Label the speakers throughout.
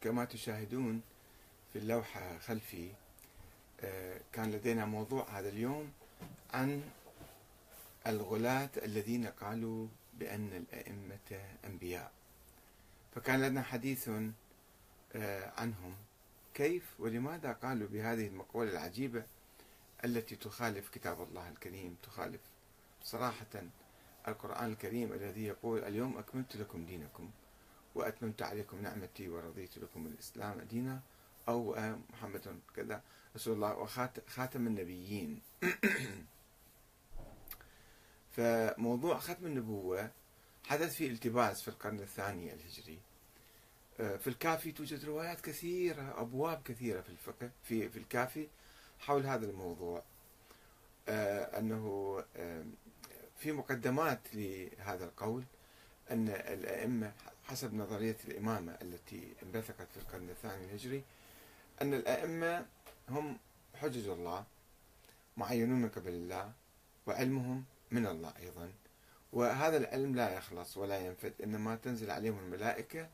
Speaker 1: كما تشاهدون في اللوحة خلفي آه، كان لدينا موضوع هذا اليوم عن الغلاة الذين قالوا بأن الأئمة أنبياء. فكان لنا حديث آه، عنهم كيف ولماذا قالوا بهذه المقولة العجيبة التي تخالف كتاب الله الكريم تخالف صراحة القرآن الكريم الذي يقول اليوم أكملت لكم دينكم. وأتممت عليكم نعمتي ورضيت لكم الإسلام دينا أو محمد كذا. رسول الله وخاتم النبيين. فموضوع ختم النبوة حدث فيه التباس في القرن الثاني الهجري. في الكافي توجد روايات كثيرة أبواب كثيرة في الفقه في في الكافي حول هذا الموضوع. أنه في مقدمات لهذا القول. أن الأئمة حسب نظرية الإمامة التي انبثقت في القرن الثاني الهجري أن الأئمة هم حجج الله معينون من قبل الله وعلمهم من الله أيضا. وهذا العلم لا يخلص ولا ينفد إنما تنزل عليهم الملائكة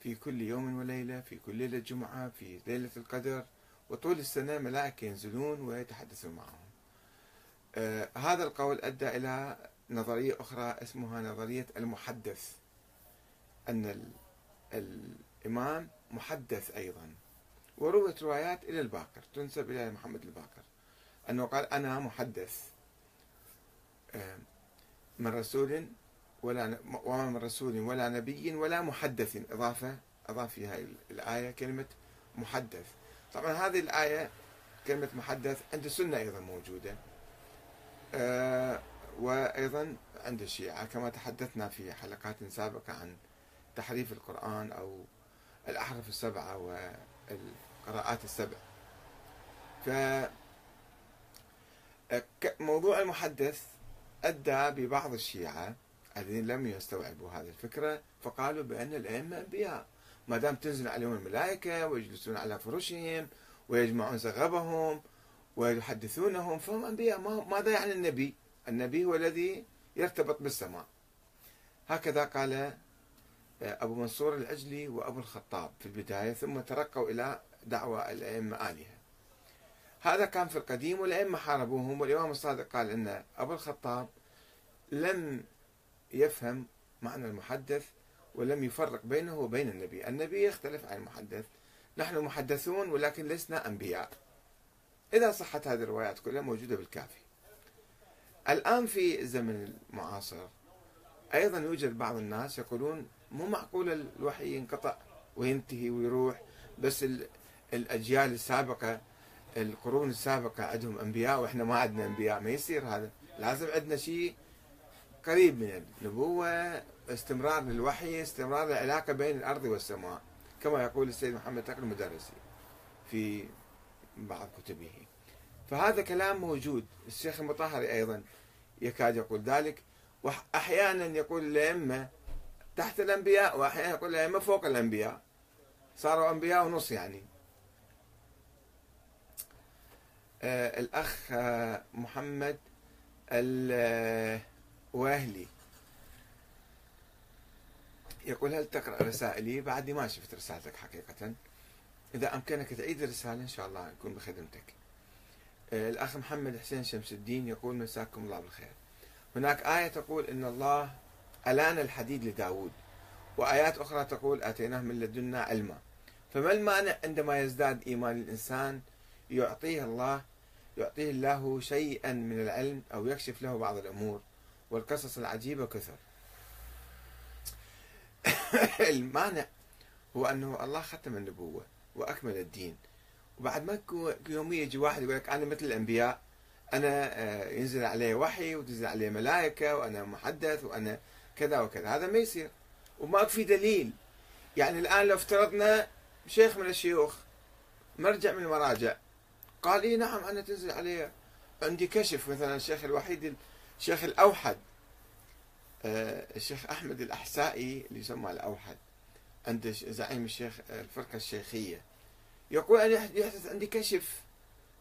Speaker 1: في كل يوم وليلة في كل ليلة جمعة في ليلة القدر وطول السنة ملائكة ينزلون ويتحدثون معهم. آه هذا القول أدى إلى نظرية أخرى اسمها نظرية المحدث أن الإمام محدث أيضا وروت روايات إلى الباقر تنسب إلى محمد الباقر أنه قال أنا محدث من رسول ولا وما من رسول ولا نبي ولا محدث إضافة أضاف في هذه الآية كلمة محدث. طبعا هذه الآية كلمة محدث عند السنة أيضا موجودة. آه، وأيضا عند الشيعة كما تحدثنا في حلقات سابقة عن تحريف القرآن أو الأحرف السبعة والقراءات السبع. ف موضوع المحدث أدى ببعض الشيعة الذين لم يستوعبوا هذه الفكرة فقالوا بأن الأئمة أنبياء. ما دام تنزل عليهم الملائكة ويجلسون على فرشهم ويجمعون زغبهم ويحدثونهم فهم أنبياء. ماذا يعني النبي؟ النبي هو الذي يرتبط بالسماء. هكذا قال أبو منصور العجلي وأبو الخطاب في البداية ثم ترقوا إلى دعوة الأئمة آلهة. هذا كان في القديم والأئمة حاربوهم والإمام الصادق قال أن أبو الخطاب لم يفهم معنى المحدث ولم يفرق بينه وبين النبي. النبي يختلف عن المحدث. نحن محدثون ولكن لسنا أنبياء. إذا صحت هذه الروايات كلها موجودة بالكافي. الآن في الزمن المعاصر أيضا يوجد بعض الناس يقولون مو معقول الوحي ينقطع وينتهي ويروح بس الأجيال السابقة القرون السابقة عندهم أنبياء وإحنا ما عندنا أنبياء ما يصير هذا. لازم عندنا شيء قريب من النبوة استمرار للوحي استمرار العلاقة بين الأرض والسماء. كما يقول السيد محمد تقي المدرسي في بعض كتبه. فهذا كلام موجود. الشيخ المطهري أيضا يكاد يقول ذلك. وأحيانا يقول الأئمة تحت الأنبياء وأحيانا يقول الأئمة فوق الأنبياء. صاروا أنبياء ونص يعني. آه الأخ آه محمد الواهلي يقول هل تقرأ رسائلي؟ بعدني ما شفت رسالتك حقيقة. إذا أمكنك تعيد الرسالة إن شاء الله أكون بخدمتك. الأخ محمد حسين شمس الدين يقول مساكم الله بالخير. هناك آية تقول إن الله ألان الحديد لداود وآيات أخرى تقول آتيناه من لدنا علما. فما المانع عندما يزداد إيمان الإنسان يعطيه الله يعطيه الله شيئا من العلم أو يكشف له بعض الأمور والقصص العجيبة كثر. المانع هو أنه الله ختم النبوة وأكمل الدين. وبعد ما يوميا يجي واحد يقول لك أنا مثل الأنبياء أنا آه، ينزل عليه وحي وتنزل عليه ملائكة وأنا محدث وأنا كذا وكذا. هذا ما يصير. وما في دليل. يعني الآن لو افترضنا شيخ من الشيوخ مرجع من المراجع قال اي نعم أنا تنزل علي عندي كشف مثلا الشيخ الوحيد الشيخ الأوحد آه، الشيخ أحمد الأحسائي اللي يسمى الأوحد عند زعيم الشيخ الفرقة الشيخية. يقول أنا يحدث عندي كشف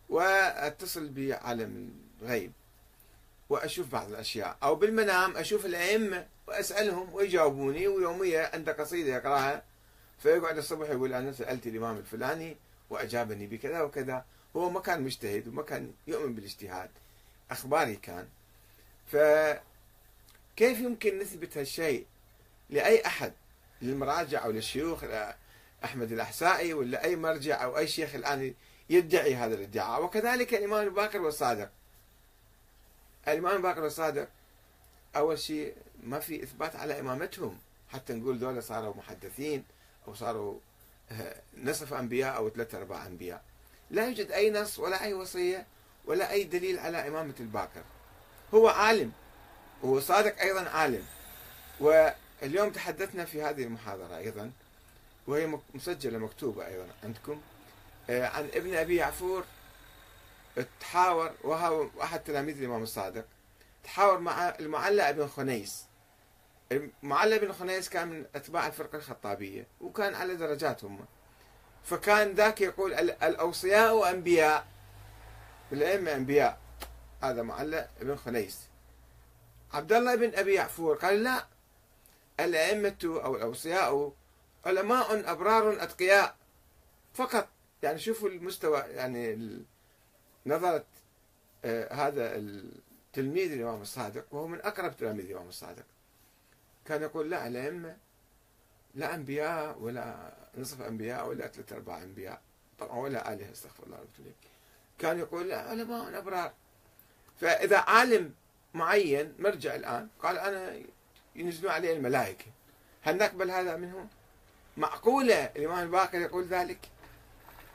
Speaker 1: وأتصل بعالم الغيب وأشوف بعض الأشياء أو بالمنام أشوف الائمه وأسألهم ويجاوبوني ويوميا عنده قصيدة يقرأها. فيقعد الصبح يقول أنا سألت الإمام الفلاني وأجابني بكذا وكذا. هو ما كان مجتهد وما كان يؤمن بالاجتهاد. أخباري كان. فكيف يمكن نثبت هالشيء لأي أحد؟ للمراجع أو للشيوخ؟ أحمد الأحسائي ولا أي مرجع أو أي شيخ الآن يدعي هذا الادعاء. وكذلك الإمام الباكر والصادق الإمام الباكر والصادق أول شيء ما في إثبات على إمامتهم. حتى نقول ذولا صاروا محدثين أو صاروا آه، نصف أنبياء أو ثلاثة أرباع أنبياء. لا يوجد أي نص ولا أي وصية ولا أي دليل على إمامة الباكر هو عالم وصادق أيضا عالم. واليوم تحدثنا في هذه المحاضرة أيضا وهي مسجلة مكتوبة أيضا عندكم. آه، عن ابن أبي يعفور. تحاور وهو أحد تلاميذ الإمام الصادق. تحاور مع المعلى بن خنيس. المعلى بن خنيس كان من أتباع الفرقة الخطابية وكان على درجات هم. فكان ذاك يقول الأوصياء أنبياء. الأئمة أنبياء. هذا معلى بن خنيس. عبد الله بن أبي يعفور قال لا. الأئمة أو الأوصياء علماء أبرار أتقياء فقط. يعني شوفوا المستوى يعني نظرة آه، هذا التلميذ الإمام الصادق وهو من أقرب تلاميذ الإمام الصادق. كان يقول لا الأئمة لا أنبياء ولا نصف أنبياء ولا ثلاثة أرباع أنبياء طبعا ولا آلهة استغفر الله كان يقول لا علماء أبرار. فإذا عالم معين مرجع الآن قال أنا ينزلون عليه الملائكة. هل نقبل هذا منهم؟ معقولة الإمام الباقر يقول ذلك؟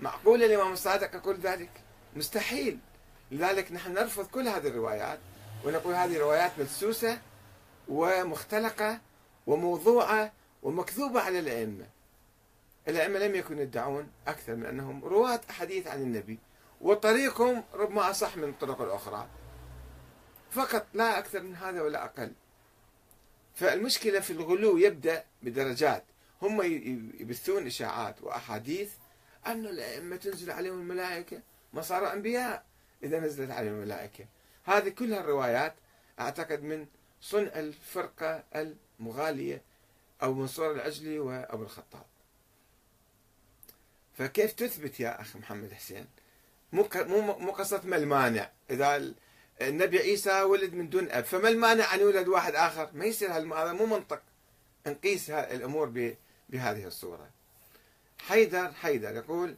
Speaker 1: معقولة الإمام الصادق يقول ذلك؟ مستحيل. لذلك نحن نرفض كل هذه الروايات ونقول هذه روايات مدسوسة ومختلقة وموضوعة ومكذوبة على الأئمة. الأئمة لم يكونوا يدعون أكثر من أنهم رواة أحاديث عن النبي وطريقهم ربما أصح من الطرق الأخرى. فقط لا أكثر من هذا ولا أقل. فالمشكلة في الغلو يبدأ بدرجات. هم يبثون إشاعات وأحاديث أن الأئمة تنزل عليهم الملائكة ما صاروا أنبياء إذا نزلت عليهم الملائكة. هذه كلها الروايات أعتقد من صنع الفرقة المغالية أو منصور العجلي وأبو الخطاب. فكيف تثبت يا أخي محمد حسين؟ مو مو قصة ما المانع. إذا النبي عيسى ولد من دون أب فما المانع أن يولد واحد آخر؟ ما يصير هذا مو منطق. نقيس الأمور بهذه الصورة. حيدر حيدر يقول